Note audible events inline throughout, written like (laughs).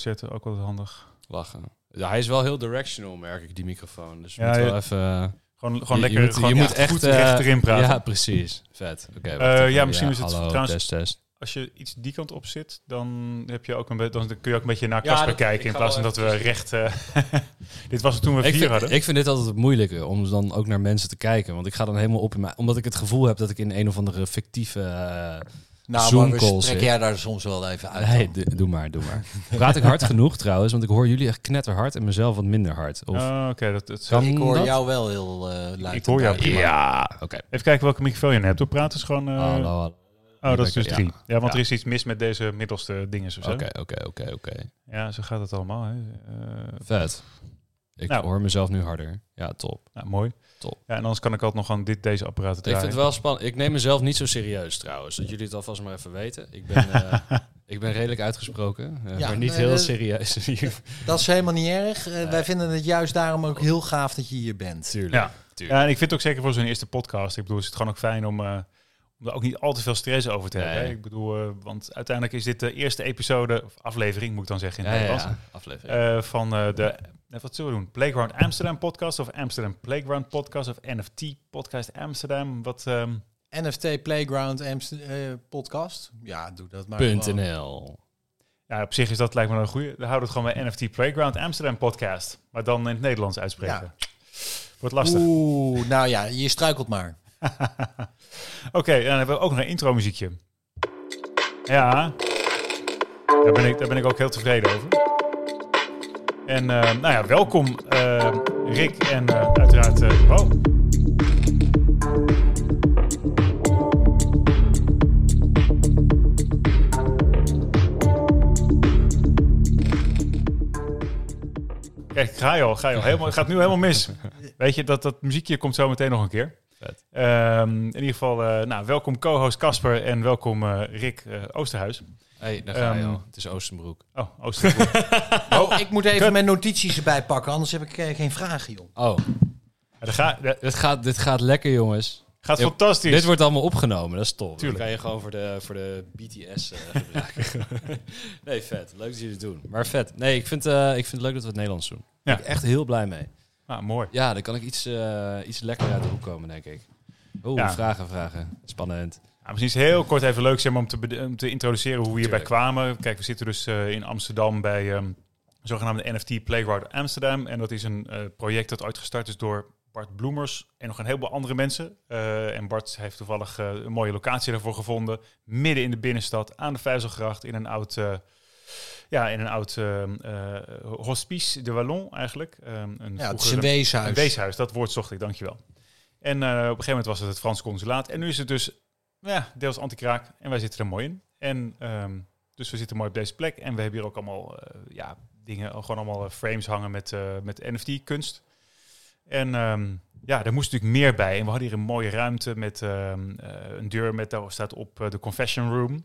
zetten, ook wel handig. Lachen. Ja, hij is wel heel directional, merk ik, die microfoon. Dus we Ja, moeten wel even... Gewoon, gewoon je, lekker, je moet, gewoon, je ja, moet echt goed eh, recht erin praten. Ja, precies. Vet. Oké. Eh, even. ja, misschien is het hallo, trouwens- Test, test. Als je iets die kant op zit, dan, heb je ook een dan kun je ook een beetje naar Casper kijken. In plaats van dat we recht... eh, (laughs) dit was het toen we Ik vier vind, hadden. ik vind dit altijd het moeilijke, om dan ook naar mensen te kijken. Want ik ga dan helemaal op in mijn... Omdat ik het gevoel heb dat ik in een of andere fictieve... eh, Nou, Zoom maar we calls, hè? jij daar soms wel even uit. nee, doe maar, doe maar. Praat ik hard genoeg trouwens? Want ik hoor jullie echt knetterhard en mezelf wat minder hard. Of... Oh, Oké, dat, dat Kan ik hoor dat? jou wel heel uh, luid. Ik hoor jou prima. Ja, oké. Even kijken welke microfoon je hebt. Door praten is gewoon... eh, Hallo, hallo. oh, dat is dus drie. Ja, want Ja. er is iets mis met deze middelste dingen. Of zo. Oké, oké, oké, oké. Ja, zo gaat het allemaal. Hè. Eh, Vet. Ik Nou. hoor mezelf nu harder. Ja, top. nou, mooi. Top. Ja, en anders kan ik altijd nog gewoon dit, deze apparaten Ik draaien. vind het wel spannend. Ik neem mezelf niet zo serieus trouwens. Dat jullie het alvast maar even weten. Ik ben, eh, (laughs) ik ben redelijk uitgesproken, eh, Ja, maar niet heel serieus. (laughs) Dat is helemaal niet erg. Eh, Wij vinden het juist daarom ook heel gaaf dat je hier bent. Tuurlijk. Ja. tuurlijk. Ja, en ik vind het ook zeker voor zo'n eerste podcast. Ik bedoel, is het gewoon ook fijn om, eh, om er ook niet al te veel stress over te Nee. hebben. hè. Ik bedoel, eh, want uiteindelijk is dit de eerste episode, of aflevering moet ik dan zeggen in Ja, het ja, Nederlands, ja. aflevering. eh, van eh, de, wat zullen we doen? Playground Amsterdam podcast of Amsterdam Playground podcast of NFT podcast Amsterdam. Wat, ehm, NFT Playground Amst- eh, podcast. Ja, doe dat maar. .nl. ja, op zich is dat lijkt me een goede. Dan houden we het gewoon bij NFT Playground Amsterdam podcast. Maar dan in het Nederlands uitspreken. Wordt lastig. Oeh, nou ja, je struikelt maar. (laughs) Oké, dan hebben we ook nog een intro muziekje. Ja, daar ben ik, daar ben ik ook heel tevreden over. En eh, nou ja, welkom eh, Rick en eh, uiteraard... oh. Kijk, ga je al, ga je al. Helemaal, het gaat nu helemaal mis. Weet je, dat, dat muziekje komt zo meteen nog een keer. Vet. Ehm, in ieder geval, eh, nou, welkom co-host Casper en welkom eh, Rick eh, Oosterhuis. hey, daar ga je Ehm, al. Het is Oostenbroek. Oh, Oosterhuis. (laughs) Oh, ik moet even mijn notities erbij pakken, anders heb ik geen vragen, joh. Oh, Ja, dat ga- dat dit gaat, dit gaat lekker, jongens. gaat Ja, fantastisch. Dit wordt allemaal opgenomen, dat is top. Tuurlijk. Dat kan je gewoon voor de, voor de BTS eh, (laughs) gebruiken. nee, vet. Leuk dat jullie het doen. Maar vet. Nee, ik vind, eh, ik vind het leuk dat we het Nederlands doen. Ja. Daar ben ik echt heel blij mee. Ah, mooi. Ja, dan kan ik iets, eh, iets lekker uit de hoek komen, denk ik. Oeh, Ja. vragen, vragen. Spannend. Ja, misschien is heel kort even leuk zeg maar, om, te, om te introduceren hoe we hierbij kwamen. Kijk, we zitten dus eh, in Amsterdam bij ehm zogenaamde NFT Playground Amsterdam. En dat is een eh, project dat ooit gestart is door Bart Bloemers en nog een heleboel andere mensen. En Bart heeft toevallig een mooie locatie daarvoor gevonden. Midden in de binnenstad, aan de Vijzelgracht, in een oud... ja, in een oud ehm, eh, hospice de Wallon eigenlijk. Ehm, een Ja, het is een weeshuis. Een weeshuis, dat woord zocht ik, dankjewel. En eh, op een gegeven moment was het het Frans consulaat. En nu is het dus ja, deels anti-kraak. En wij zitten er mooi in. En ehm, dus we zitten mooi op deze plek. En we hebben hier ook allemaal eh, ja, dingen, gewoon allemaal frames hangen met, met NFT-kunst. En ja, er moest natuurlijk meer bij. En we hadden hier een mooie ruimte met een deur met, daar staat op de confession room.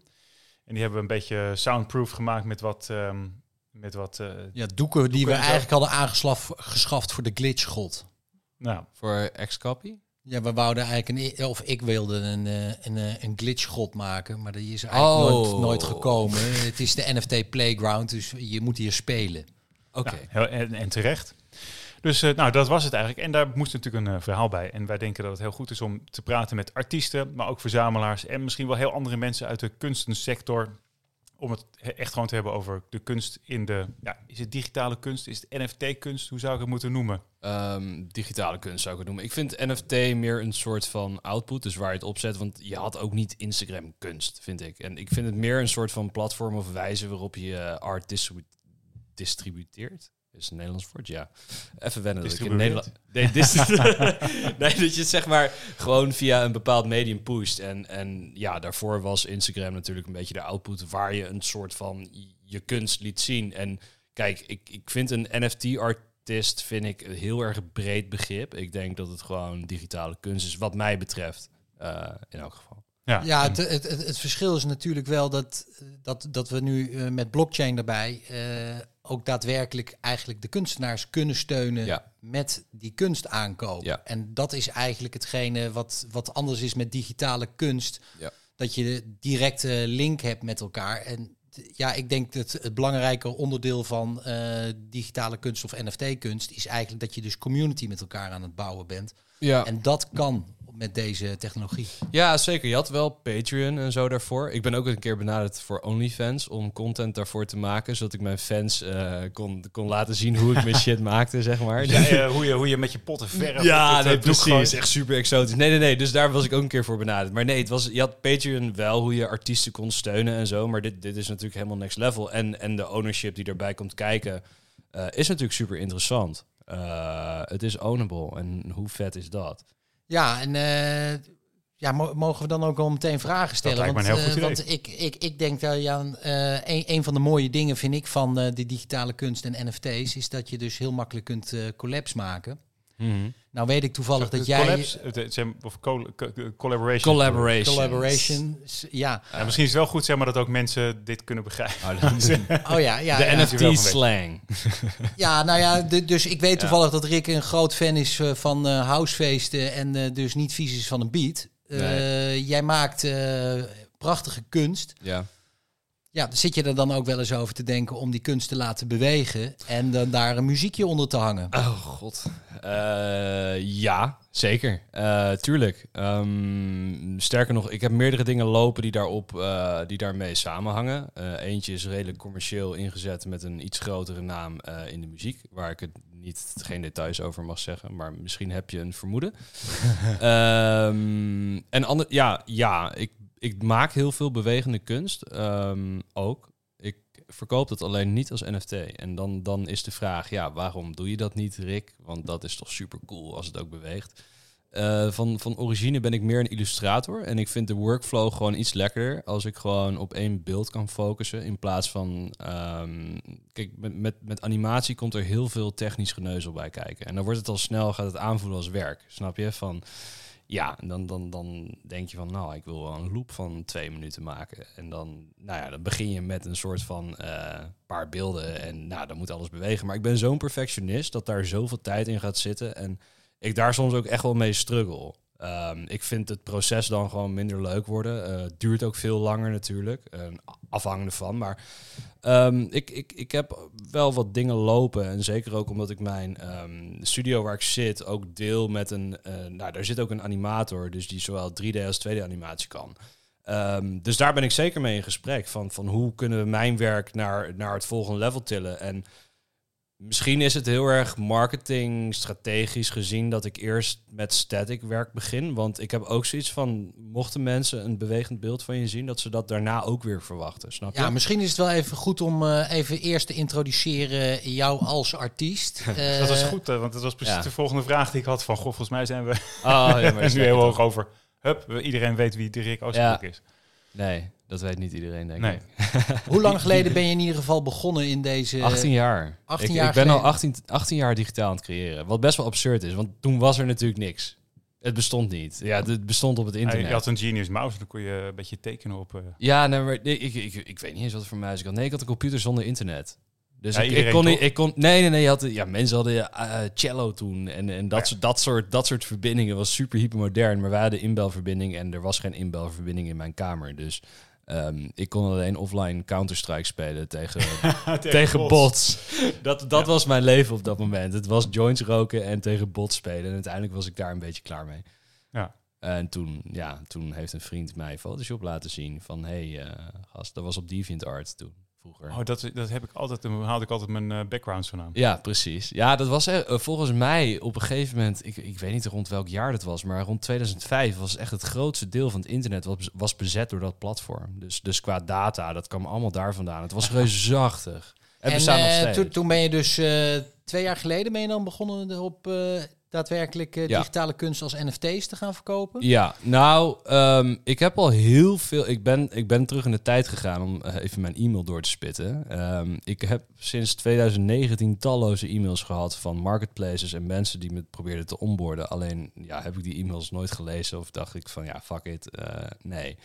En die hebben we een beetje soundproof gemaakt met wat... ehm, met wat eh, Ja, doeken die we eigenlijk hadden aangeschaft geschaft voor de glitchgod. nou, Voor ex-copy? Ja, we wouden eigenlijk een, of ik wilde een, eh, een, eh, een glitchgod maken, maar die is eigenlijk Oh. nooit, nooit gekomen. Het is de NFT Playground, dus je moet hier spelen. Oké. Nou, en terecht. Dus eh, nou, dat was het eigenlijk. En daar moest natuurlijk een eh, verhaal bij. En wij denken dat het heel goed is om te praten met artiesten, maar ook verzamelaars en misschien wel heel andere mensen uit de kunstensector. Om het he- echt gewoon te hebben over de kunst in de. Ja, is het digitale kunst? Is het NFT-kunst? Hoe zou ik het moeten noemen? Ehm, digitale kunst zou ik het noemen. Ik vind NFT meer een soort van output, dus waar je het opzet. Want je had ook niet Instagram kunst, vind ik. En ik vind het meer een soort van platform of wijze waarop je eh, art distribu distributeert. Is een Nederlands woord? Ja. Even wennen. dat ik in? Nederland. Nee, (laughs) nee, dat je het zeg maar gewoon via een bepaald medium pusht. En, en ja, daarvoor was Instagram natuurlijk een beetje de output waar je een soort van je kunst liet zien. En kijk, ik, ik vind een NFT-artist vind ik een heel erg breed begrip. Ik denk dat het gewoon digitale kunst is, wat mij betreft. eh, in elk geval. Ja, Ja, het, het, het, het verschil is natuurlijk wel dat, dat, dat we nu eh, met blockchain erbij eh, ook daadwerkelijk eigenlijk de kunstenaars kunnen steunen Ja. met die kunst aankoop. Ja. En dat is eigenlijk hetgene wat, wat anders is met digitale kunst. Ja. Dat je directe link hebt met elkaar. En ja, ik denk dat het belangrijke onderdeel van eh, digitale kunst of NFT-kunst is eigenlijk dat je dus community met elkaar aan het bouwen bent. Ja. En dat kan met deze technologie. Ja, zeker. Je had wel Patreon en zo daarvoor. Ik ben ook een keer benaderd voor OnlyFans om content daarvoor te maken, zodat ik mijn fans eh, kon, kon laten zien hoe ik mijn (laughs) shit maakte, zeg maar. Ja, eh, hoe, je, hoe je met je potten verf... Ja, nee, precies. gooit. Echt super exotisch. Nee, nee, nee. Dus daar was ik ook een keer voor benaderd. Maar nee, het was, je had Patreon wel hoe je artiesten kon steunen en zo. Maar dit, dit is natuurlijk helemaal next level. En, en de ownership die erbij komt kijken eh, is natuurlijk super interessant. Eh, het is ownable. En hoe vet is dat? Ja, en eh, ja, mo- mogen we dan ook al meteen vragen stellen? want eh, want ik, ik, ik denk dat Jan, eh een, een van de mooie dingen vind ik van de digitale kunst en NFT's is dat je dus heel makkelijk kunt collabs maken. Nou weet ik toevallig dat jij Collabs, of col- co- collaboration. Collaboration. collaboration, ja, Ja, misschien is het wel goed zeg maar dat ook mensen dit kunnen begrijpen. oh (laughs) ja, ja, de ja. weet. NFT-slang. (laughs) Ja, nou ja, de- dus ik weet toevallig dat Rick een groot fan is eh, van eh, housefeesten en eh, dus niet vies is van een beat. Eh, Nee. Jij maakt eh, prachtige kunst. Ja. Ja, zit je er dan ook wel eens over te denken om die kunst te laten bewegen en dan daar een muziekje onder te hangen? Oh god. Eh, ja, zeker. Eh, tuurlijk. Ehm, sterker nog, ik heb meerdere dingen lopen die, daarop, eh, die daarmee samenhangen. Eentje is redelijk commercieel ingezet met een iets grotere naam in de muziek. Waar ik het niet, geen details over mag zeggen, maar misschien heb je een vermoeden. (laughs) Ehm, en ander, ja, ja ik, ik maak heel veel bewegende kunst ehm, ook. Ik verkoop dat alleen niet als NFT. En dan, dan is de vraag, ja, waarom doe je dat niet, Rick? Want dat is toch super cool als het ook beweegt. Eh, van, van origine ben ik meer een illustrator. En ik vind de workflow gewoon iets lekkerder als ik gewoon op één beeld kan focussen. In plaats van. ehm, kijk, met, met, met animatie komt er heel veel technisch geneuzel bij kijken. En dan wordt het al snel, gaat het aanvoelen als werk. Snap je? Van. Ja, en dan, dan, dan denk je van, nou, ik wil wel een loop van twee minuten maken. En dan, nou ja, dan begin je met een soort van eh, paar beelden en nou, dan moet alles bewegen. Maar ik ben zo'n perfectionist dat daar zoveel tijd in gaat zitten en ik daar soms ook echt wel mee struggle. Ehm, ik vind het proces dan gewoon minder leuk worden. Eh, het duurt ook veel langer natuurlijk, eh, afhangende van. Maar ehm, ik, ik, ik heb wel wat dingen lopen. En zeker ook omdat ik mijn ehm, studio waar ik zit ook deel met een... eh, nou, daar zit ook een animator, dus die zowel 3D als 2D animatie kan. Dus daar ben ik zeker mee in gesprek. Van, van hoe kunnen we mijn werk naar, naar het volgende level tillen. En misschien is het heel erg marketing strategisch gezien dat ik eerst met static werk begin. Want ik heb ook zoiets van, mochten mensen een bewegend beeld van je zien, dat ze dat daarna ook weer verwachten. Snap je? Ja, misschien is het wel even goed om eh, even eerst te introduceren jou als artiest. Eh, (laughs) dat was goed, hè, want dat was precies ja. de volgende vraag die ik had. Van, goh, volgens mij zijn we Oh, ja, maar (laughs) nu heel hoog over. Hup, iedereen weet wie Dirk Oosterbroek is. Nee, dat weet niet iedereen, denk Nee. ik. (laughs) Hoe lang geleden ben je in ieder geval begonnen in deze... 18 jaar. 18 ik, jaar ik ben al geleden. 18, 18 jaar digitaal aan het creëren. Wat best wel absurd is, want toen was er natuurlijk niks. Het bestond niet. Ja, het bestond op het internet. je had een Genius Mouse, dan kon je een beetje tekenen op... eh, Ja, nee, maar ik, ik, ik weet niet eens wat voor muis ik had. Nee, ik had een computer zonder internet. Dus Ja, ik, kon niet, ik kon, nee, nee, nee, je had, ja, mensen hadden eh, cello toen en, en dat, Ja. soort, dat, soort, dat soort verbindingen was super hypermodern, maar wij hadden inbelverbinding en er was geen inbelverbinding in mijn kamer, dus ehm, ik kon alleen offline Counter-Strike spelen tegen, (laughs) tegen, bots. Dat, dat Ja. was mijn leven op dat moment. Het was joints roken en tegen bots spelen en uiteindelijk was ik daar een beetje klaar mee. Ja. En toen, ja, toen heeft een vriend mij Photoshop laten zien van... hey, eh, gast, dat was op DeviantArt toen, vroeger. Oh, dat, dat heb ik altijd, daar haalde ik altijd mijn eh, backgrounds van aan. Ja, precies. Ja, dat was eh, volgens mij op een gegeven moment... Ik, ik weet niet rond welk jaar dat was... maar rond 2005 was echt het grootste deel van het internet... was, was bezet door dat platform. Dus, dus qua data, dat kwam allemaal daar vandaan. Het was (laughs) reusachtig. En eh, toen, toen ben je dus eh, twee jaar geleden ben je dan begonnen op eh, daadwerkelijk Ja. digitale kunst als NFT's te gaan verkopen. Ja, nou, ehm, ik heb al heel veel. Ik ben, ik ben terug in de tijd gegaan om eh, even mijn e-mail door te spitten. Ehm, ik heb sinds 2019 talloze e-mails gehad van marketplaces en mensen die me probeerden te onboorden. Alleen ja, heb ik die e-mails nooit gelezen of dacht ik van ja, fuck it, eh, nee.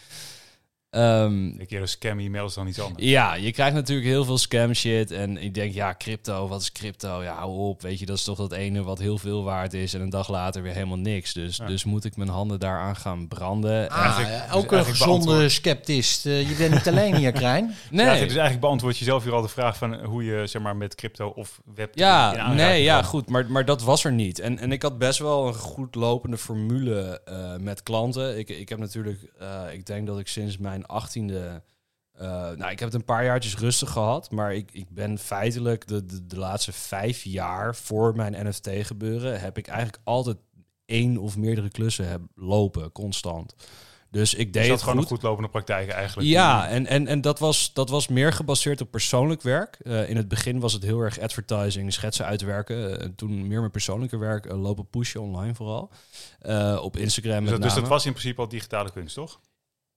Um, een keer een scam e-mail is dan iets anders. Ja, je krijgt natuurlijk heel veel scam shit. En ik denk, ja, crypto, wat is crypto? Ja, hou op. Weet je, dat is toch dat ene wat heel veel waard is. En een dag later weer helemaal niks. Dus, dus moet ik mijn handen daaraan gaan branden. Ah, dus ook een gezonde sceptist. Uh, je bent niet alleen hier, Krijn. (laughs) Nee. Ja, dus eigenlijk beantwoord je zelf hier al de vraag van hoe je zeg maar met crypto of web. Ja, nee, ja, goed. Maar, maar dat was er niet. En, en ik had best wel een goed lopende formule uh, met klanten. Ik, ik heb natuurlijk, uh, ik denk dat ik sinds mijn mijn achttiende... Uh, nou, ik heb het een paar jaartjes rustig gehad, maar ik, ik ben feitelijk de, de, de laatste vijf jaar voor mijn NFT gebeuren, heb ik eigenlijk altijd één of meerdere klussen heb lopen, constant. Dus ik deed het gewoon een goed lopende praktijk eigenlijk. Ja, en, en, en dat, was, dat was meer gebaseerd op persoonlijk werk. Uh, in het begin was het heel erg advertising, schetsen uitwerken. Uh, toen meer mijn persoonlijke werk uh, lopen pushen online vooral. op Instagram. Dus, dus dat was in principe al digitale kunst, toch?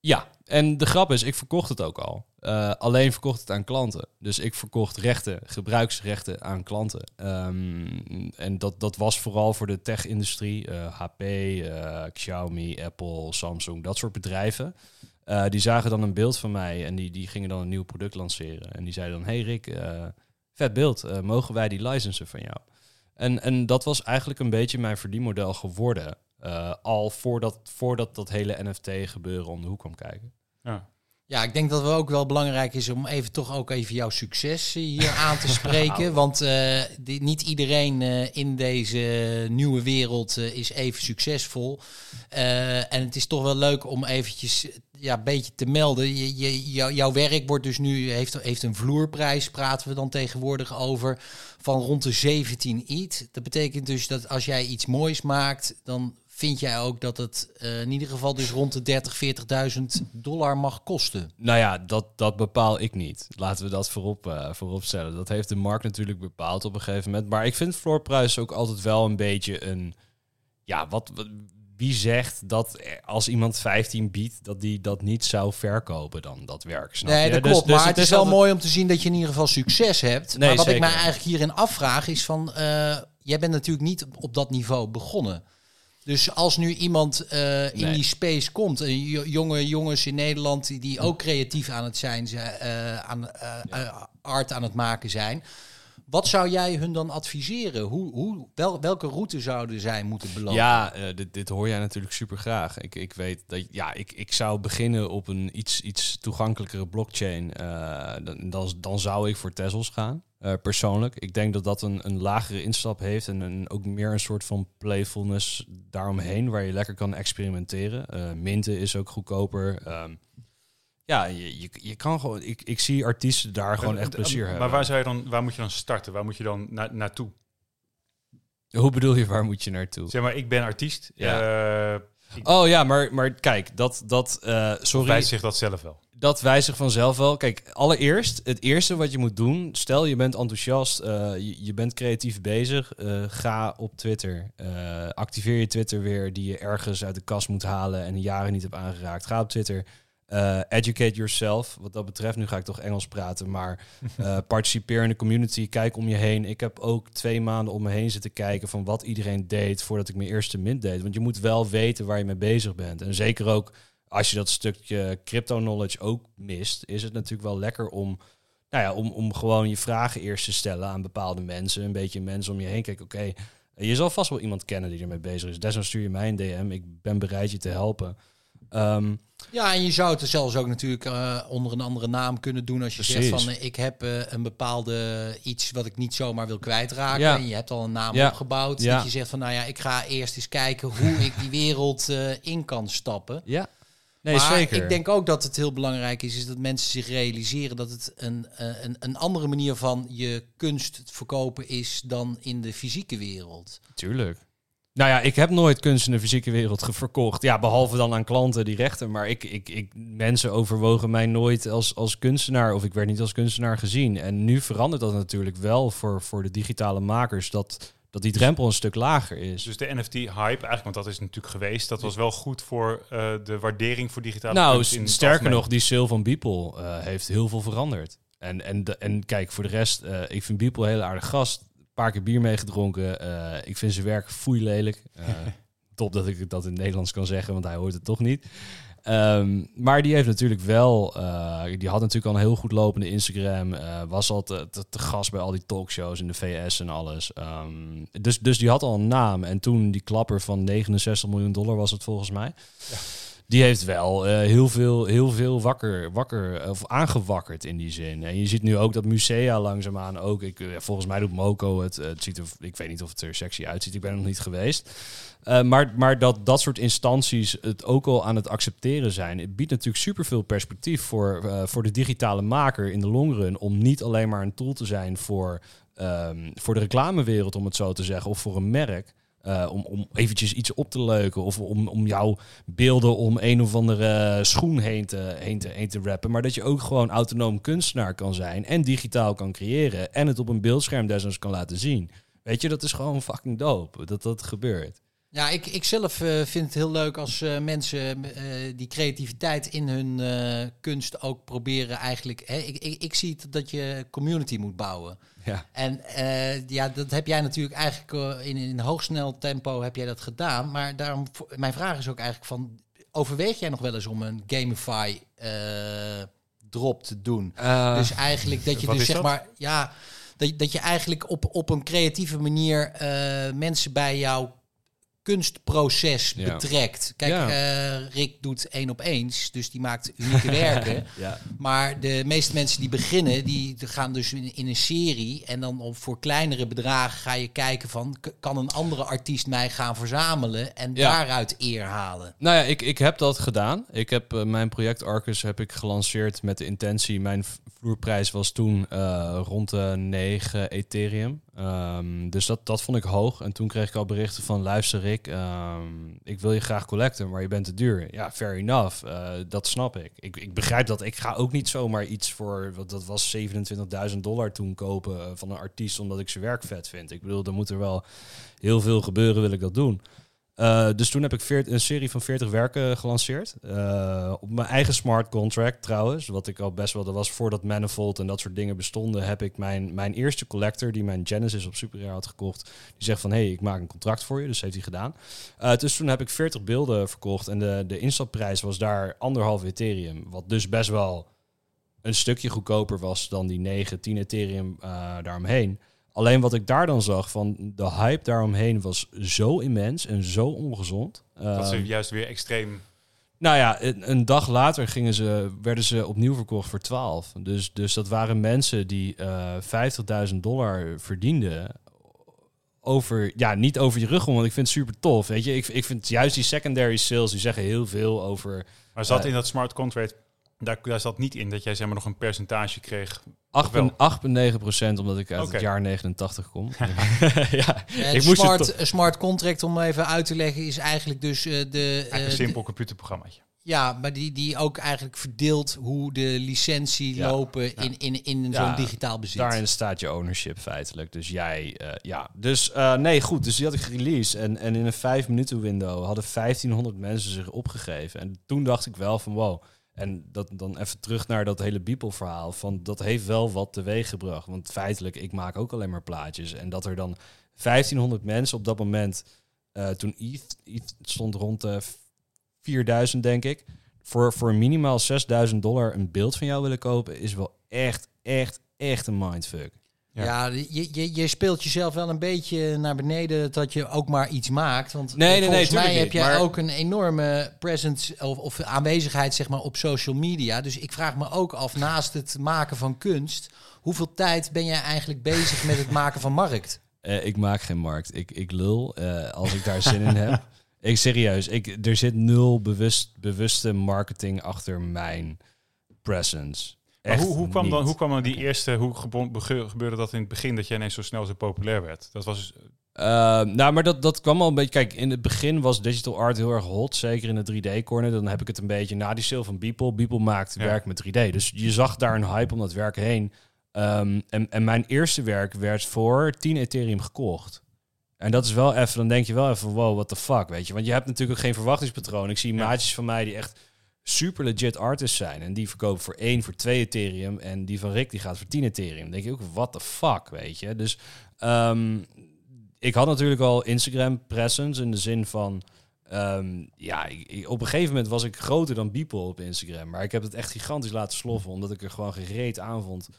Ja, en de grap is, ik verkocht het ook al. Uh, alleen verkocht het aan klanten. Dus ik verkocht rechten, gebruiksrechten aan klanten. Um, en dat, dat was vooral voor de tech-industrie. HP, uh, uh, Xiaomi, Apple, Samsung, dat soort bedrijven. Die zagen dan een beeld van mij en die, die gingen dan een nieuw product lanceren. En die zeiden dan, hey Rick, vet beeld, mogen wij die licensen van jou? En, en dat was eigenlijk een beetje mijn verdienmodel geworden. Uh, al voordat, voordat dat hele NFT-gebeuren om de hoek kwam kijken. Ja. Ja, ik denk dat het ook wel belangrijk is om even toch ook even jouw succes hier (laughs) aan te spreken. Want uh, die, niet iedereen uh, in deze nieuwe wereld uh, is even succesvol. en het is toch wel leuk om eventjes ja, een beetje te melden. Je, je, jouw werk wordt dus nu, heeft, heeft een vloerprijs, praten we dan tegenwoordig over, van rond de 17 ETH. Dat betekent dus dat als jij iets moois maakt, dan vind jij ook dat het uh, in ieder geval dus rond de 30, 40.000 dollar mag kosten? Nou ja, dat, dat bepaal ik niet. Laten we dat voorop, uh, voorop stellen. Dat heeft de markt natuurlijk bepaald op een gegeven moment. Maar ik vind floorprijs ook altijd wel een beetje een... Ja, wat, wat wie zegt dat als iemand 15 biedt, dat die dat niet zou verkopen dan, dat werk? Snap nee, dat dus, klopt. Dus, maar het, is wel mooi om te zien dat je in ieder geval succes hebt. Nee, maar wat ik mij eigenlijk hierin afvraag is van... Uh, jij bent natuurlijk niet op dat niveau begonnen. Dus als nu iemand uh, in die space komt, uh, jonge jongens in Nederland die, die ook creatief aan het zijn, uh, aan ja. art aan het maken zijn. Wat zou jij hun dan adviseren? Hoe, hoe, wel, welke route zouden zij moeten belopen? Ja, dit, dit hoor jij natuurlijk super graag. Ik, ik weet dat ja, ik, ik zou beginnen op een iets, iets toegankelijkere blockchain. dan, dan, dan zou ik voor Tezos gaan. Uh, persoonlijk. Ik denk dat dat een, een lagere instap heeft en een, ook meer een soort van playfulness daaromheen, waar je lekker kan experimenteren. Uh, Minten is ook goedkoper. Um, ja, je, je, je, kan gewoon. Ik, ik zie artiesten daar gewoon echt plezier maar hebben. Maar waar zou je dan, waar moet je dan starten? Waar moet je dan na, naartoe? Hoe bedoel je, waar moet je naartoe? Zeg maar, ik ben artiest. Ja. Uh, oh ja, maar, maar kijk, dat, dat sorry. Wijst zich dat zelf wel? Dat wijzigt vanzelf wel. Kijk, allereerst, het eerste wat je moet doen, stel je bent enthousiast, uh, je, je, bent creatief bezig, uh, ga op Twitter. Uh, activeer je Twitter weer, die je ergens uit de kast moet halen en jaren niet hebt aangeraakt. Ga op Twitter. educate yourself. Wat dat betreft, nu ga ik toch Engels praten, maar (laughs) participeer in de community. Kijk om je heen. Ik heb ook twee maanden om me heen zitten kijken van wat iedereen deed voordat ik mijn eerste mint deed. Want je moet wel weten waar je mee bezig bent. En zeker ook als je dat stukje crypto knowledge ook mist, is het natuurlijk wel lekker om, nou ja, om, om gewoon je vragen eerst te stellen aan bepaalde mensen. Een beetje mensen om je heen. Kijk, oké, je zal vast wel iemand kennen die ermee bezig is. Desnoods stuur je mij een DM. Ik ben bereid je te helpen. Um, ja, en je zou het er zelfs ook natuurlijk uh, onder een andere naam kunnen doen als je precies. zegt van uh, ik heb uh, een bepaalde iets wat ik niet zomaar wil kwijtraken. Ja. En je hebt al een naam ja. opgebouwd. Ja. Dat je zegt van nou ja, ik ga eerst eens kijken hoe ik die wereld in kan stappen. Ja. Nee, maar zeker. ik denk ook dat het heel belangrijk is, is dat mensen zich realiseren dat het een, eh, een, een andere manier van je kunst verkopen is dan in de fysieke wereld. Tuurlijk. Nou ja, ik heb nooit kunst in de fysieke wereld verkocht. Ja, behalve dan aan klanten die rechten. Maar ik, ik, ik, mensen overwogen mij nooit als, als kunstenaar. Of ik werd niet als kunstenaar gezien. En nu verandert dat natuurlijk wel voor, voor de digitale makers. Dat dat die drempel een stuk lager is. Dus de NFT-hype, eigenlijk, want dat is natuurlijk geweest, dat was wel goed voor uh, de waardering voor digitale nou. Nou, sterker nog, die sale van Beeple uh, heeft heel veel veranderd. En, en, de, en kijk, voor de rest, uh, ik vind Beeple een hele aardige gast. Een paar keer bier meegedronken. ik vind zijn werk foei lelijk. (laughs) top dat ik dat in het Nederlands kan zeggen, want hij hoort het toch niet. Ehm, maar die heeft natuurlijk wel, eh, die had natuurlijk al een heel goed lopende Instagram, eh, was al te, te, gast bij al die talkshows in de VS en alles. Ehm, dus, dus die had al een naam. En toen die klapper van 69 miljoen dollar was het volgens mij. Ja. Die heeft wel eh, heel veel, heel veel wakker, wakker of aangewakkerd in die zin. En je ziet nu ook dat musea langzaamaan ook. Ik, eh, volgens mij doet Moco het. eh, het ziet er, ik weet niet of het er sexy uitziet. Ik ben er nog niet geweest. Maar maar dat dat soort instanties het ook al aan het accepteren zijn. Het biedt natuurlijk superveel perspectief voor, voor de digitale maker in de long run. Om niet alleen maar een tool te zijn voor, ehm, voor de reclamewereld, om het zo te zeggen, of voor een merk. Eh, om, om eventjes iets op te leuken. Of om, om jouw beelden om een of andere schoen heen te, heen, te, heen te rappen. Maar dat je ook gewoon autonoom kunstenaar kan zijn. En digitaal kan creëren. En het op een beeldscherm desnoods kan laten zien. Weet je, dat is gewoon fucking dope. Dat dat gebeurt. Ja, ik, ik zelf eh, vind het heel leuk als eh, mensen eh, die creativiteit in hun eh, kunst ook proberen eigenlijk. Hè, ik, ik, ik zie dat je community moet bouwen. Ja. En eh, ja, dat heb jij natuurlijk eigenlijk eh, in, in hoogsnel tempo heb jij dat gedaan. Maar daarom, mijn vraag is ook eigenlijk van, overweeg jij nog wel eens om een Gamify eh, drop te doen? dus eigenlijk dat je dus zeg dat? maar, ja, dat, dat je eigenlijk op, op een creatieve manier mensen bij jouw kunstproces Ja. betrekt. Kijk, Ja. eh, Rick doet één op eens, dus die maakt unieke (laughs) werken. Ja. Maar de meeste mensen die beginnen, die gaan dus in, in een serie. En dan op, voor kleinere bedragen ga je kijken van... kan een andere artiest mij gaan verzamelen en daaruit eer halen? Nou ja, ik, ik heb dat gedaan. Ik heb eh, mijn project Arcus heb ik gelanceerd met de intentie. Mijn vloerprijs was toen eh, rond de 9 Ethereum. Ehm, dus dat, dat vond ik hoog. En toen kreeg ik al berichten van luister Rick, ehm, ik wil je graag collecten, maar je bent te duur. Ja, fair enough. Eh, dat snap ik. ik. Ik begrijp dat. Ik ga ook niet zomaar iets voor, wat dat was 27.000 dollar toen kopen eh, van een artiest omdat ik zijn werk vet vind. Ik bedoel, er moet er wel heel veel gebeuren, wil ik dat doen. Uh, dus toen heb ik een serie van 40 werken gelanceerd. Uh, op mijn eigen smart contract trouwens. Wat ik al best wel, dat was voordat Manifold en dat soort dingen bestonden, heb ik mijn, mijn eerste collector, die mijn Genesis op Super Rare had gekocht, die zegt van hé, hey, ik maak een contract voor je. Dus heeft hij gedaan. Uh, dus toen heb ik 40 beelden verkocht en de, de instapprijs was daar anderhalf Ethereum. Wat dus best wel een stukje goedkoper was dan die 9, 10 Ethereum daaromheen. Alleen wat ik daar dan zag van de hype daaromheen was zo immens en zo ongezond. Dat ze juist weer extreem. Nou ja, een, dag later gingen ze, werden ze opnieuw verkocht voor 12. Dus, dus dat waren mensen die uh, 50.000 dollar verdienden. Over, ja, niet over je rug om, want ik vind het super tof. Weet je, ik, ik vind juist die secondary sales, die zeggen heel veel over. Maar zat uh, in dat smart contract daar, daar zat niet in dat jij zeg maar nog een percentage kreeg. 8,9 procent, omdat ik uit okay. het jaar 89 kom. ja, (laughs) ik moest smart, het smart contract, om even uit te leggen, is eigenlijk dus uh, de... Uh, een simpel computerprogrammaatje. Ja, maar die, die ook eigenlijk verdeelt hoe de licentie ja, lopen ja. in, in, in ja, zo'n digitaal bezit. Daarin staat je ownership feitelijk. Dus jij, uh, ja. Dus uh, nee, goed. Dus die had ik gereleased. En, en in een vijf minuten window hadden 1500 mensen zich opgegeven. En toen dacht ik wel van wow. En dat dan even terug naar dat hele Beeple-verhaal. Van dat heeft wel wat teweeg gebracht. Want feitelijk, ik maak ook alleen maar plaatjes. En dat er dan 1500 mensen op dat moment, uh, toen ETH stond rond de 4000, denk ik. Voor, voor minimaal 6000 dollar een beeld van jou willen kopen, is wel echt, echt, echt een mindfuck. Ja, ja je, je, je speelt jezelf wel een beetje naar beneden dat je ook maar iets maakt. Want nee, nee, volgens nee, mij heb niet, jij maar... ook een enorme presence of, of, aanwezigheid zeg maar, op social media. Dus ik vraag me ook af, naast het maken van kunst, hoeveel tijd ben jij eigenlijk bezig met het maken van markt? Uh, (laughs) ik maak geen markt. Ik, ik lul uh, als ik daar zin in heb. (laughs) Ik serieus, ik, er zit nul bewust, bewuste marketing achter mijn presence. Maar hoe, hoe, kwam dan, hoe kwam dan die eerste, hoe gebeurde dat in het begin dat jij ineens zo snel zo populair werd? Dat was... Uh, nou, maar dat, dat kwam al een beetje... Kijk, in het begin was digital art heel erg hot. Zeker in de 3D-corner. Dan heb ik het een beetje na die sale van Beeple. Beeple maakt ja. werk met 3D. Dus je zag daar een hype om dat werk heen. Um, en, en mijn eerste werk werd voor 10 Ethereum gekocht. En dat is wel even, dan denk je wel even, wow, what the fuck, weet je. Want je hebt natuurlijk ook geen verwachtingspatroon. Ik zie ja. maatjes van mij die echt super legit artists zijn. En die verkopen voor 1, voor 2 Ethereum. En die van Rick, die gaat voor 10 Ethereum. Denk je ook, what the fuck, weet je. Dus um, ik had natuurlijk al Instagram presence in de zin van... Ehm, ja, ik- op een gegeven moment was ik groter dan Beeple op Instagram. Maar ik heb het echt gigantisch laten sloffen. Omdat ik er gewoon gereed aan vond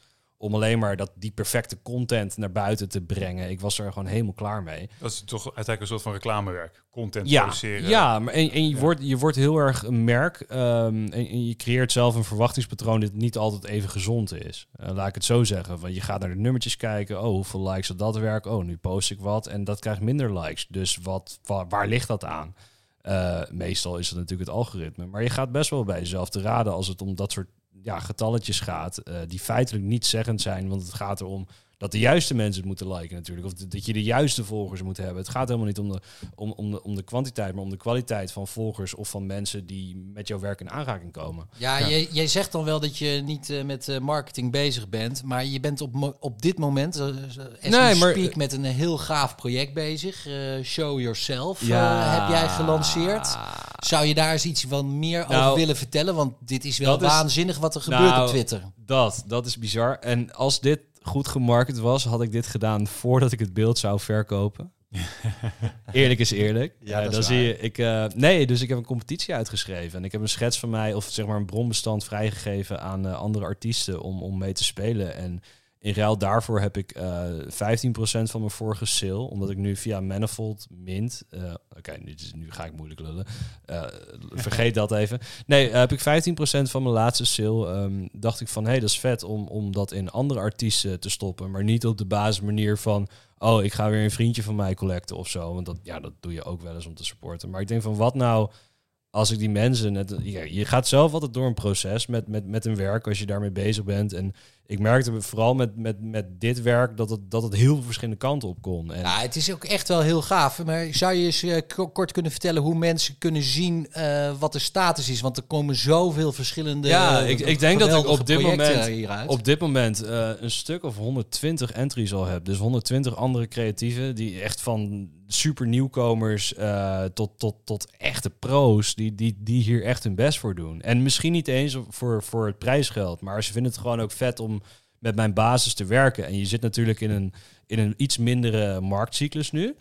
om alleen maar dat, die perfecte content naar buiten te brengen. Ik was er gewoon helemaal klaar mee. Dat is toch uiteindelijk een soort van reclamewerk. Content Ja, produceren. ja maar en, en je, Ja. Wordt, je wordt heel erg een merk. ehm, en, en je creëert zelf een verwachtingspatroon dat niet altijd even gezond is. Eh, laat ik het zo zeggen. Want je gaat naar de nummertjes kijken. Oh, hoeveel likes had dat werk? Oh, nu post ik wat. En dat krijgt minder likes. Dus wat, wa- waar ligt dat aan? Eh, meestal is het natuurlijk het algoritme. Maar je gaat best wel bij jezelf te raden als het om dat soort ja, getalletjes gaat. eh, die feitelijk niet zeggend zijn. Want het gaat erom dat de juiste mensen het moeten liken natuurlijk. Of dat je de juiste volgers moet hebben. Het gaat helemaal niet om de, om, om, de, om de kwantiteit, maar om de kwaliteit van volgers of van mensen die met jouw werk in aanraking komen. Ja, Ja. Jij, jij zegt dan wel dat je niet eh, met eh, marketing bezig bent, maar je bent op, mo- op dit moment, as Nee, we maar- speak, met een heel gaaf project bezig. Eh, Show Yourself Ja. heb jij gelanceerd. Zou je daar eens iets van meer over Nou, willen vertellen? Want dit is wel is- waanzinnig wat er gebeurt Nou, op Twitter. Dat, dat is bizar. En als dit goed gemarket was, had ik dit gedaan voordat ik het beeld zou verkopen. (laughs) eerlijk is eerlijk. Ja, Eh, dat dan zie je, ik, eh, nee, dus ik heb een competitie uitgeschreven. En ik heb een schets van mij, of zeg maar een bronbestand vrijgegeven aan eh, andere artiesten om, om mee te spelen. En in ruil daarvoor heb ik eh 15% van mijn vorige sale, omdat ik nu via Manifold mint. eh, Oké, nu, nu ga ik moeilijk lullen. Eh, vergeet dat even. Nee, heb ik 15% van mijn laatste sale. ehm, dacht ik van, hé, hey, dat is vet om, om dat in andere artiesten te stoppen. Maar niet op de basismanier van, oh, ik ga weer een vriendje van mij collecten of zo. Want dat, ja, dat doe je ook wel eens om te supporten. Maar ik denk van, wat nou als ik die mensen... Net, ja, je gaat zelf altijd door een proces met, met, met een werk als je daarmee bezig bent. En ik merkte vooral met, met, met dit werk dat het, dat het heel veel verschillende kanten op kon. En, Ja, het is ook echt wel heel gaaf. Maar zou je eens eh, kort kunnen vertellen hoe mensen kunnen zien eh, wat de status is? Want er komen zoveel verschillende. Ja, eh, ik- ik denk dat ik op dit moment- hieruit. op dit moment eh, een stuk of 120 entries al heb. Dus 120 andere creatieven die echt van super nieuwkomers eh, tot, tot, tot echte pro's, die, die, die hier echt hun best voor doen. En misschien niet eens voor, voor het prijsgeld, maar ze vinden het gewoon ook vet om met mijn basis te werken. En je zit natuurlijk in een, in een iets mindere marktcyclus nu.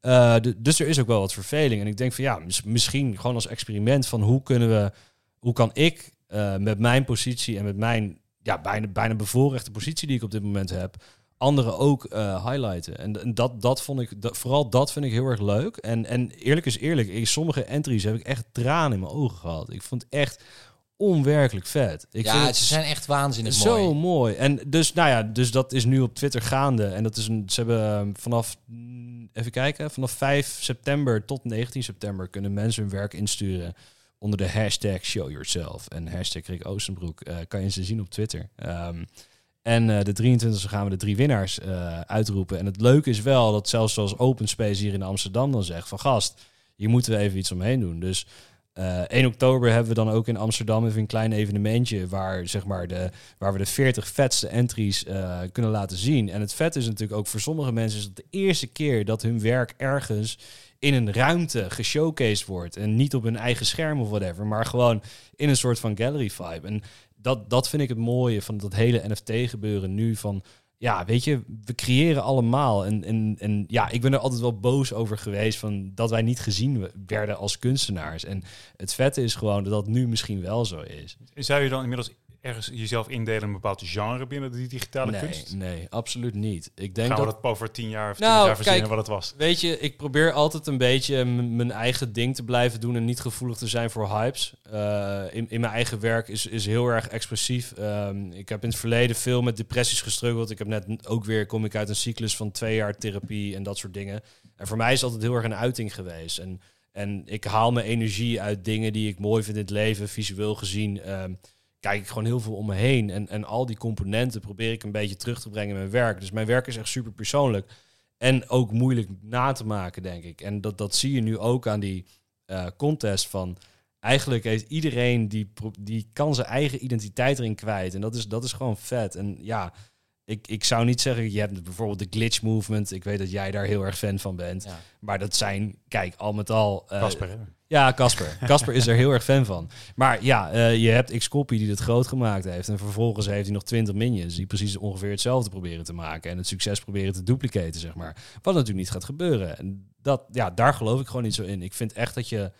Eh, dus er is ook wel wat verveling. En ik denk van ja, mis- misschien gewoon als experiment van hoe kunnen we, hoe kan ik eh, met mijn positie en met mijn ja, bijna, bijna bevoorrechte positie die ik op dit moment heb, anderen ook eh, highlighten. En, en dat, dat vond ik, dat, vooral dat vind ik heel erg leuk. En, en eerlijk is eerlijk, in sommige entries heb ik echt tranen in mijn ogen gehad. Ik vond het echt onwerkelijk vet. Ik ja, vind ze zijn echt waanzinnig zo mooi. mooi. En dus, nou ja, dus dat is nu op Twitter gaande. En dat is een, ze hebben ehm, vanaf, mm, even kijken, vanaf 5 september tot 19 september kunnen mensen hun werk insturen onder de hashtag Show Yourself. En hashtag Rick Oostenbroek eh, kan je ze zien op Twitter. Ehm, en eh, de 23e gaan we de drie winnaars eh, uitroepen. En het leuke is wel dat zelfs zoals Open Space hier in Amsterdam dan zegt van gast, hier moeten we even iets omheen doen. Dus eh 1 oktober hebben we dan ook in Amsterdam even een klein evenementje waar, zeg maar, de, waar we de 40 vetste entries eh, kunnen laten zien. En het vet is natuurlijk ook voor sommige mensen is het de eerste keer dat hun werk ergens in een ruimte geshowcased wordt. En niet op hun eigen scherm of whatever, maar gewoon in een soort van gallery vibe. En dat, dat vind ik het mooie van dat hele NFT gebeuren nu van ja, weet je, we creëren allemaal. En, en, en ja, ik ben er altijd wel boos over geweest van dat wij niet gezien we- werden als kunstenaars. En het vette is gewoon dat dat nu misschien wel zo is. Zou je dan inmiddels ergens jezelf indelen in een bepaald genre binnen de digitale Nee, kunst? nee, absoluut niet. Ik denk Gaan dat we dat over tien jaar of Nou, twintig jaar verzinnen kijk, wat het was? Weet je, ik probeer altijd een beetje mijn eigen ding te blijven doen en niet gevoelig te zijn voor hypes. Eh, in, in mijn eigen werk is, is heel erg expressief. Ehm, ik heb in het verleden veel met depressies gestruggeld. Ik heb net ook weer, kom ik uit een cyclus van twee jaar therapie en dat soort dingen. En voor mij is altijd heel erg een uiting geweest. En, en ik haal mijn energie uit dingen die ik mooi vind in het leven, visueel gezien. Ehm, kijk ik gewoon heel veel om me heen. En, en al die componenten probeer ik een beetje terug te brengen in mijn werk. Dus mijn werk is echt super persoonlijk. En ook moeilijk na te maken, denk ik. En dat, dat zie je nu ook aan die eh, contest van... Eigenlijk heeft iedereen die, die kan zijn eigen identiteit erin kwijt. En dat is, dat is gewoon vet. En ja, ik, ik zou niet zeggen, je hebt bijvoorbeeld de glitch movement. Ik weet dat jij daar heel erg fan van bent. Ja. Maar dat zijn, kijk, al met al... eh, Casper, hè? ja, Casper. (laughs) Casper is er heel erg fan van. Maar ja, eh, je hebt Xcopy die het groot gemaakt heeft. En vervolgens heeft hij nog 20 minions die precies ongeveer hetzelfde proberen te maken. En het succes proberen te duplicaten, zeg maar. Wat natuurlijk niet gaat gebeuren. En dat, ja, daar geloof ik gewoon niet zo in. Ik vind echt dat je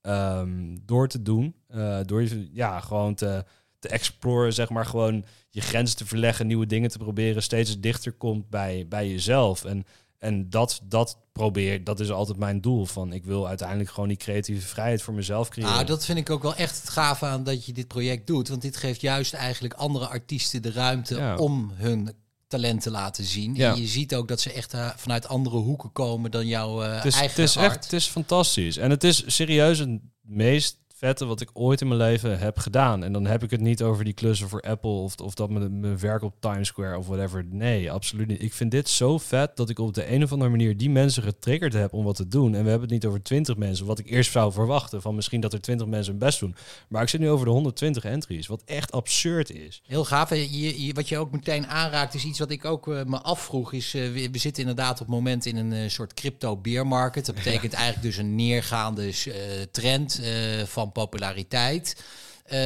ehm, door te doen, eh, door je, ja, gewoon te, te exploren, zeg maar, gewoon je grenzen te verleggen, nieuwe dingen te proberen, steeds dichter komt bij, bij jezelf. En, en dat, dat probeer, dat is altijd mijn doel. Van ik wil uiteindelijk gewoon die creatieve vrijheid voor mezelf creëren. Nou, dat vind ik ook wel echt het gave aan dat je dit project doet. Want dit geeft juist eigenlijk andere artiesten de ruimte Ja. om hun talent te laten zien. Ja. En je ziet ook dat ze echt eh, vanuit andere hoeken komen dan jouw eh, het is, eigen het is art. echt, het is fantastisch. En het is serieus het meest vette wat ik ooit in mijn leven heb gedaan. En dan heb ik het niet over die klussen voor Apple of, of dat mijn, mijn werk op Times Square of whatever. Nee, absoluut niet. Ik vind dit zo vet dat ik op de een of andere manier die mensen getriggerd heb om wat te doen. En we hebben het niet over 20 mensen, wat ik eerst zou verwachten. Van misschien dat er 20 mensen hun best doen. Maar ik zit nu over de 120 entries, wat echt absurd is. Heel gaaf. En Je, je- wat je ook meteen aanraakt is iets wat ik ook eh, me afvroeg. Is, eh, we, we zitten inderdaad op het moment in een eh, soort crypto bear market. Dat betekent eigenlijk dus een neergaande trend eh, populariteit. Eh,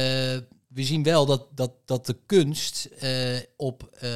we zien wel dat, dat, dat de kunst eh, op eh,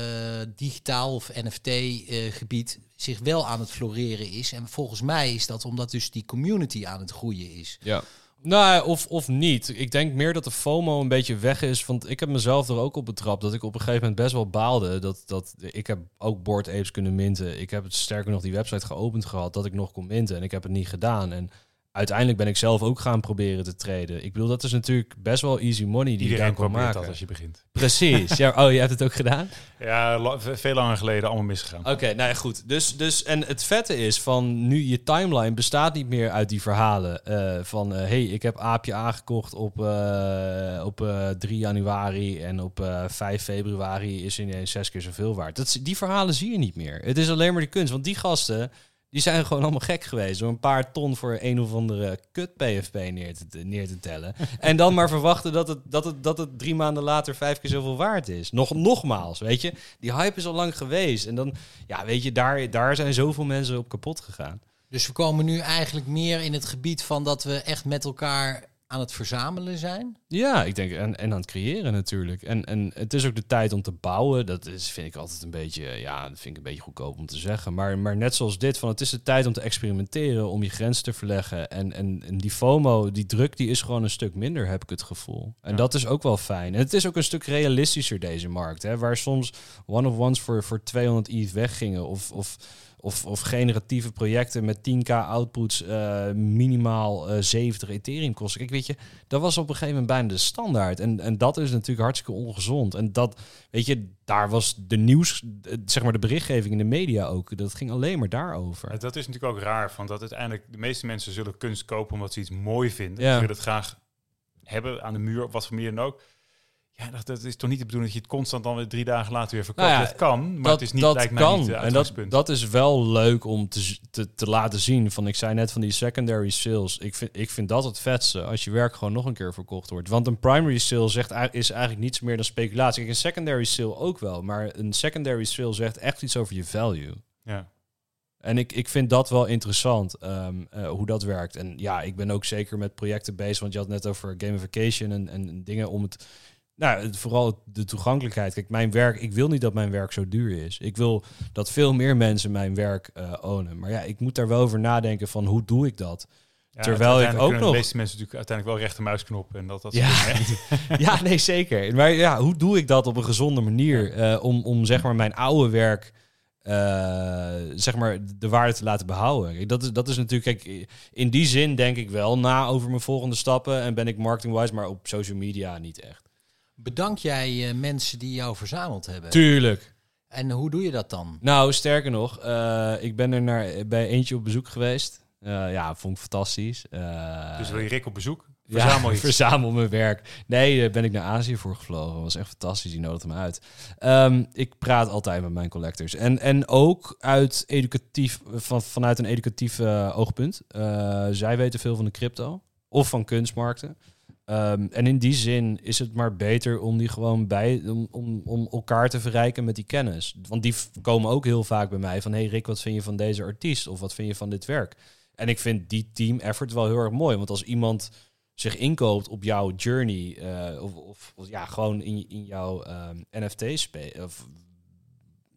digitaal of NFT-gebied zich wel aan het floreren is. En volgens mij is dat omdat dus die community aan het groeien is. Ja. Nou, of, of niet. Ik denk meer dat de FOMO een beetje weg is. Want ik heb mezelf er ook op betrapt dat ik op een gegeven moment best wel baalde. Dat, dat ik heb ook Board Apes kunnen minten. Ik heb het sterker nog die website geopend gehad dat ik nog kon minten. En ik heb het niet gedaan. En uiteindelijk ben ik zelf ook gaan proberen te treden. Ik bedoel, dat is natuurlijk best wel easy money die je Iedereen daar kan maken. dat als je begint. Precies. Ja, oh, je hebt het ook gedaan? Ja, la- veel langer geleden allemaal misgegaan. Oké, nou ja, goed. Dus, dus, en het vette is van nu je timeline bestaat niet meer uit die verhalen eh, van eh, hey, ik heb aapje aangekocht op, eh, op eh, 3 januari en op eh 5 februari is ineens zes keer zoveel waard. Dat, die verhalen zie je niet meer. Het is alleen maar die kunst, want die gasten die zijn gewoon allemaal gek geweest door een paar ton voor een of andere kut PFP neer te, neer te tellen. (laughs) en dan maar verwachten dat het, dat, het, dat het drie maanden later vijf keer zoveel waard is. Nog, nogmaals, weet je. Die hype is al lang geweest. En dan, ja, weet je, daar, daar zijn zoveel mensen op kapot gegaan. Dus we komen nu eigenlijk meer in het gebied van dat we echt met elkaar aan het verzamelen zijn. Ja, ik denk, en, en aan het creëren natuurlijk. En, en het is ook de tijd om te bouwen. Dat is, vind ik altijd een beetje, ja, dat vind ik een beetje goedkoop om te zeggen. Maar, maar net zoals dit, van het is de tijd om te experimenteren, om je grenzen te verleggen. En, en, en die FOMO, die druk, die is gewoon een stuk minder, heb ik het gevoel. En Ja. dat is ook wel fijn. En het is ook een stuk realistischer, deze markt. Hè, waar soms one-of-ones voor, voor 200 ETH weggingen. Of, of, of, of generatieve projecten met 10k outputs eh, minimaal eh 70 Ethereum kosten. Kijk, weet je, dat was op een gegeven moment bijna de standaard. En, en dat is natuurlijk hartstikke ongezond. En dat, weet je, daar was de nieuws, eh, zeg maar de berichtgeving in de media ook. Dat ging alleen maar daarover. Maar Dat is natuurlijk ook raar, van dat uiteindelijk de meeste mensen zullen kunst kopen omdat ze iets mooi vinden. Ja. Ze willen het graag hebben aan de muur, op wat voor manier dan ook. Ja, dat, dat is toch niet de bedoeling dat je het constant dan weer drie dagen later weer verkoopt. Nou ja, dat kan, maar dat, het is niet, dat lijkt kan. niet en dat, dat is wel leuk om te, te, te laten zien. Van, ik zei net van die secondary sales. Ik vind, ik vind dat het vetste. Als je werk gewoon nog een keer verkocht wordt. Want een primary sale zegt, is eigenlijk niets meer dan speculatie. Kijk, een secondary sale ook wel. Maar een secondary sale zegt echt iets over je value. ja. En ik, ik vind dat wel interessant, ehm, eh, hoe dat werkt. En ja, ik ben ook zeker met projecten bezig, want je had net over gamification en, en dingen om het... Nou, vooral de toegankelijkheid. Kijk, mijn werk, ik wil niet dat mijn werk zo duur is. Ik wil dat veel meer mensen mijn werk eh ownen. Maar ja, ik moet daar wel over nadenken van hoe doe ik dat? Ja, Terwijl ik ook nog- De meeste mensen natuurlijk uiteindelijk wel rechtermuisknop en dat dat Ja. (laughs) (laughs) ja, nee, zeker. Maar ja, hoe doe ik dat op een gezonde manier? eh, om, om zeg maar mijn oude werk, eh, zeg maar, de waarde te laten behouden. Dat, is, dat is natuurlijk, kijk, in die zin denk ik wel na over mijn volgende stappen. En ben ik marketing-wise, maar op social media niet echt. Bedank jij eh, mensen die jou verzameld hebben? Tuurlijk. En hoe doe je dat dan? Nou, sterker nog, eh, ik ben er naar, bij eentje op bezoek geweest. Eh, ja, vond ik fantastisch. Eh, Dus wil je Rick op bezoek? Ja, Verzamel (laughs) iets. verzamel mijn werk. Nee, daar ben ik naar Azië voor gevlogen. Dat was echt fantastisch. Die nodigde me uit. Ehm, ik praat altijd met mijn collectors. En, en ook uit educatief, van, vanuit een educatief oogpunt. Eh, zij weten veel van de crypto. Of van kunstmarkten. Ehm, en in die zin is het maar beter om die gewoon bij, om, om, om elkaar te verrijken met die kennis. Want die komen ook heel vaak bij mij van, hey Rick, wat vind je van deze artiest? Of wat vind je van dit werk? En ik vind die team effort wel heel erg mooi. Want als iemand zich inkoopt op jouw journey, eh, of, of, ja, gewoon in, in jouw ehm, NFT-space, of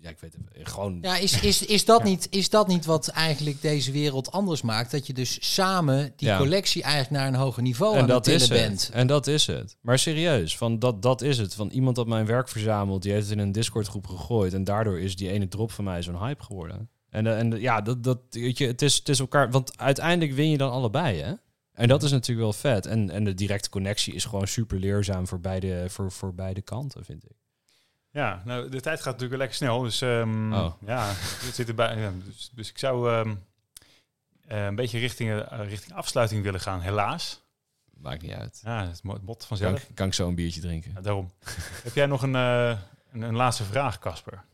ja, ik weet het, gewoon... Ja, is, is, is, dat Ja. niet, is dat niet wat eigenlijk deze wereld anders maakt? Dat je dus samen die Ja. collectie eigenlijk naar een hoger niveau en aan dat het het. bent. En dat is het. Maar serieus, van dat, dat is het. Van iemand dat mijn werk verzamelt, die heeft het in een Discord groep gegooid. En daardoor is die ene drop van mij zo'n hype geworden. En, eh, en ja, dat, dat, weet je, het, is, het is elkaar. Want uiteindelijk win je dan allebei, hè? En dat is natuurlijk wel vet. En, en de directe connectie is gewoon super leerzaam voor beide, voor, voor beide kanten, vind ik. Ja, nou, de tijd gaat natuurlijk lekker snel. Dus ehm, Oh. ja, het zit erbij. Ja, dus, dus ik zou ehm, eh, een beetje richting, eh, richting afsluiting willen gaan, helaas. Maakt niet uit. Ja, het bot Kan, vanzelf. ik- kan ik zo een biertje drinken? Ja, daarom. (laughs) Heb jij nog een, eh, een, een laatste vraag, Casper?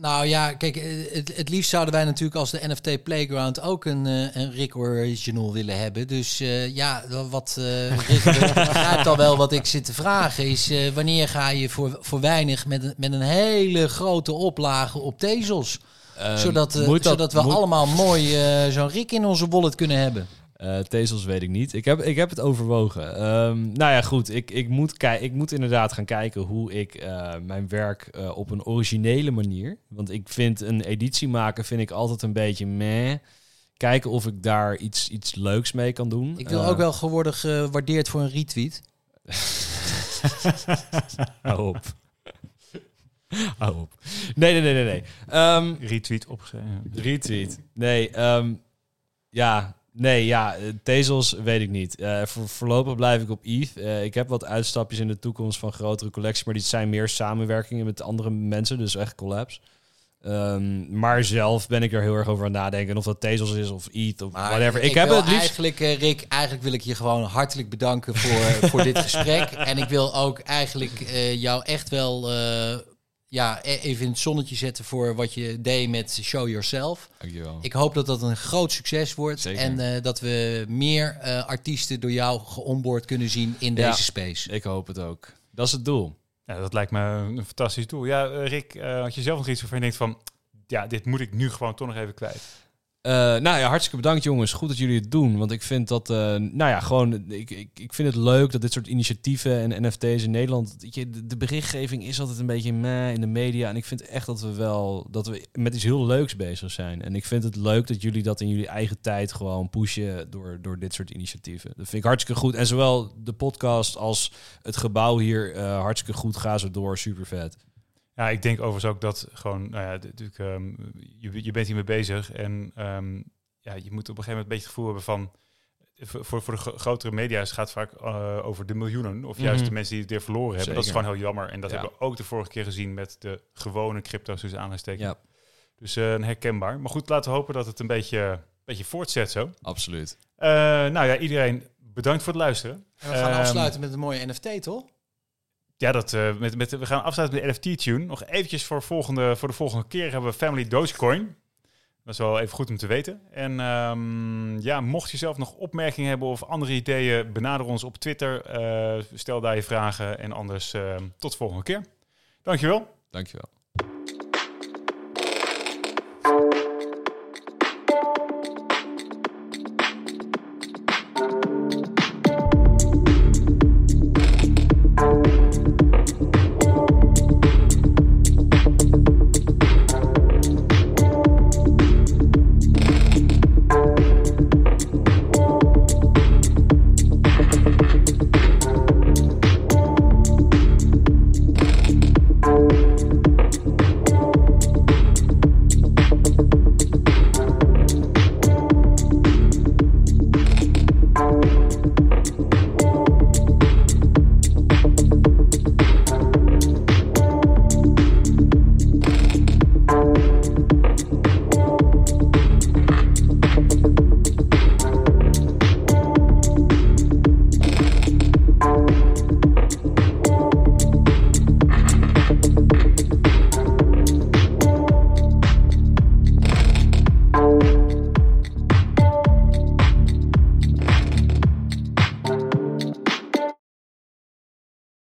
Nou ja, kijk, eh, het, het liefst zouden wij natuurlijk als de NFT Playground ook een, eh, een Rick Original willen hebben. Dus eh, ja, wat eh Rick (laughs) begrijpt al wel wat ik zit te vragen is... eh, wanneer ga je voor, voor weinig met een, met een hele grote oplage op Tezos? zodat, eh, Ehm, moet dat- zodat we moet- allemaal mooi eh, zo'n Rick in onze wallet kunnen hebben. Eh Tezels weet ik niet. Ik heb, ik heb het overwogen. Ehm, nou ja, goed. Ik, ik, moet kei- ik moet inderdaad gaan kijken hoe ik eh, mijn werk eh, op een originele manier... Want ik vind een editie maken vind ik altijd een beetje meh. Kijken of ik daar iets, iets leuks mee kan doen. Ik wil ook wel geworden gewaardeerd voor een retweet. (laughs) Hou op. Hou op. Nee, nee, nee, nee. nee. Ehm, Retweet opgeschreven. Retweet. Nee, ehm, ja, nee, ja, eh, Tezels weet ik niet. Eh, voor, voorlopig blijf ik op ETH. Eh, ik heb wat uitstapjes in de toekomst van grotere collecties, maar die zijn meer samenwerkingen met andere mensen, dus echt collabs. Ehm, maar zelf ben ik er heel erg over aan het nadenken. En of dat Tezels is of ETH of Maar whatever. Ik, heb het liefst... eigenlijk, Rick, eigenlijk wil ik je gewoon hartelijk bedanken voor, voor dit (laughs) gesprek. En ik wil ook eigenlijk jou echt wel ja, e- even in het zonnetje zetten voor wat je deed met Show Yourself. Dankjewel. Ik hoop dat dat een groot succes wordt. Zeker. En eh, dat we meer eh, artiesten door jou geonboard kunnen zien in Ja. deze space. Ik hoop het ook. Dat is het doel. Ja, dat lijkt me een fantastisch doel. Ja, eh, Rick, eh, had je zelf nog iets waarvan je denkt van... Ja, dit moet ik nu gewoon toch nog even kwijt. Eh, nou ja, hartstikke bedankt jongens. Goed dat jullie het doen. Want ik vind dat, eh, nou ja, gewoon, ik, ik, ik vind het leuk dat dit soort initiatieven en NFT's in Nederland, de, berichtgeving is altijd een beetje meh in de media. En ik vind echt dat we wel, dat we met iets heel leuks bezig zijn. En ik vind het leuk dat jullie dat in jullie eigen tijd gewoon pushen door, door dit soort initiatieven. Dat vind ik hartstikke goed. En zowel de podcast als het gebouw hier eh, hartstikke goed. Ga zo door, super vet. Ja, ik denk overigens ook dat gewoon, nou ja, natuurlijk, ehm, je, je bent hiermee bezig en ehm, ja, je moet op een gegeven moment een beetje het gevoel hebben van, voor, voor de gro- grotere media is het gaat vaak eh, over de miljoenen of juist Mhm. de mensen die het weer verloren hebben. Dat is gewoon heel jammer en dat Ja. hebben we ook de vorige keer gezien met de gewone crypto's dus aansteken. Ja, Dus eh, herkenbaar. Maar goed, laten we hopen dat het een beetje, beetje voortzet zo. absoluut. Eh, nou ja, iedereen bedankt voor het luisteren. En we gaan Ehm, afsluiten met een mooie NFT, toch? Ja, dat, eh, met, met, we gaan afsluiten met de NFT-tune. Nog eventjes voor, volgende, voor de volgende keer hebben we Family Dogecoin. Dat is wel even goed om te weten. En ehm, ja, mocht je zelf nog opmerkingen hebben of andere ideeën, benader ons op Twitter. Eh, stel daar je vragen en anders ehm, tot de volgende keer. Dankjewel. Dankjewel.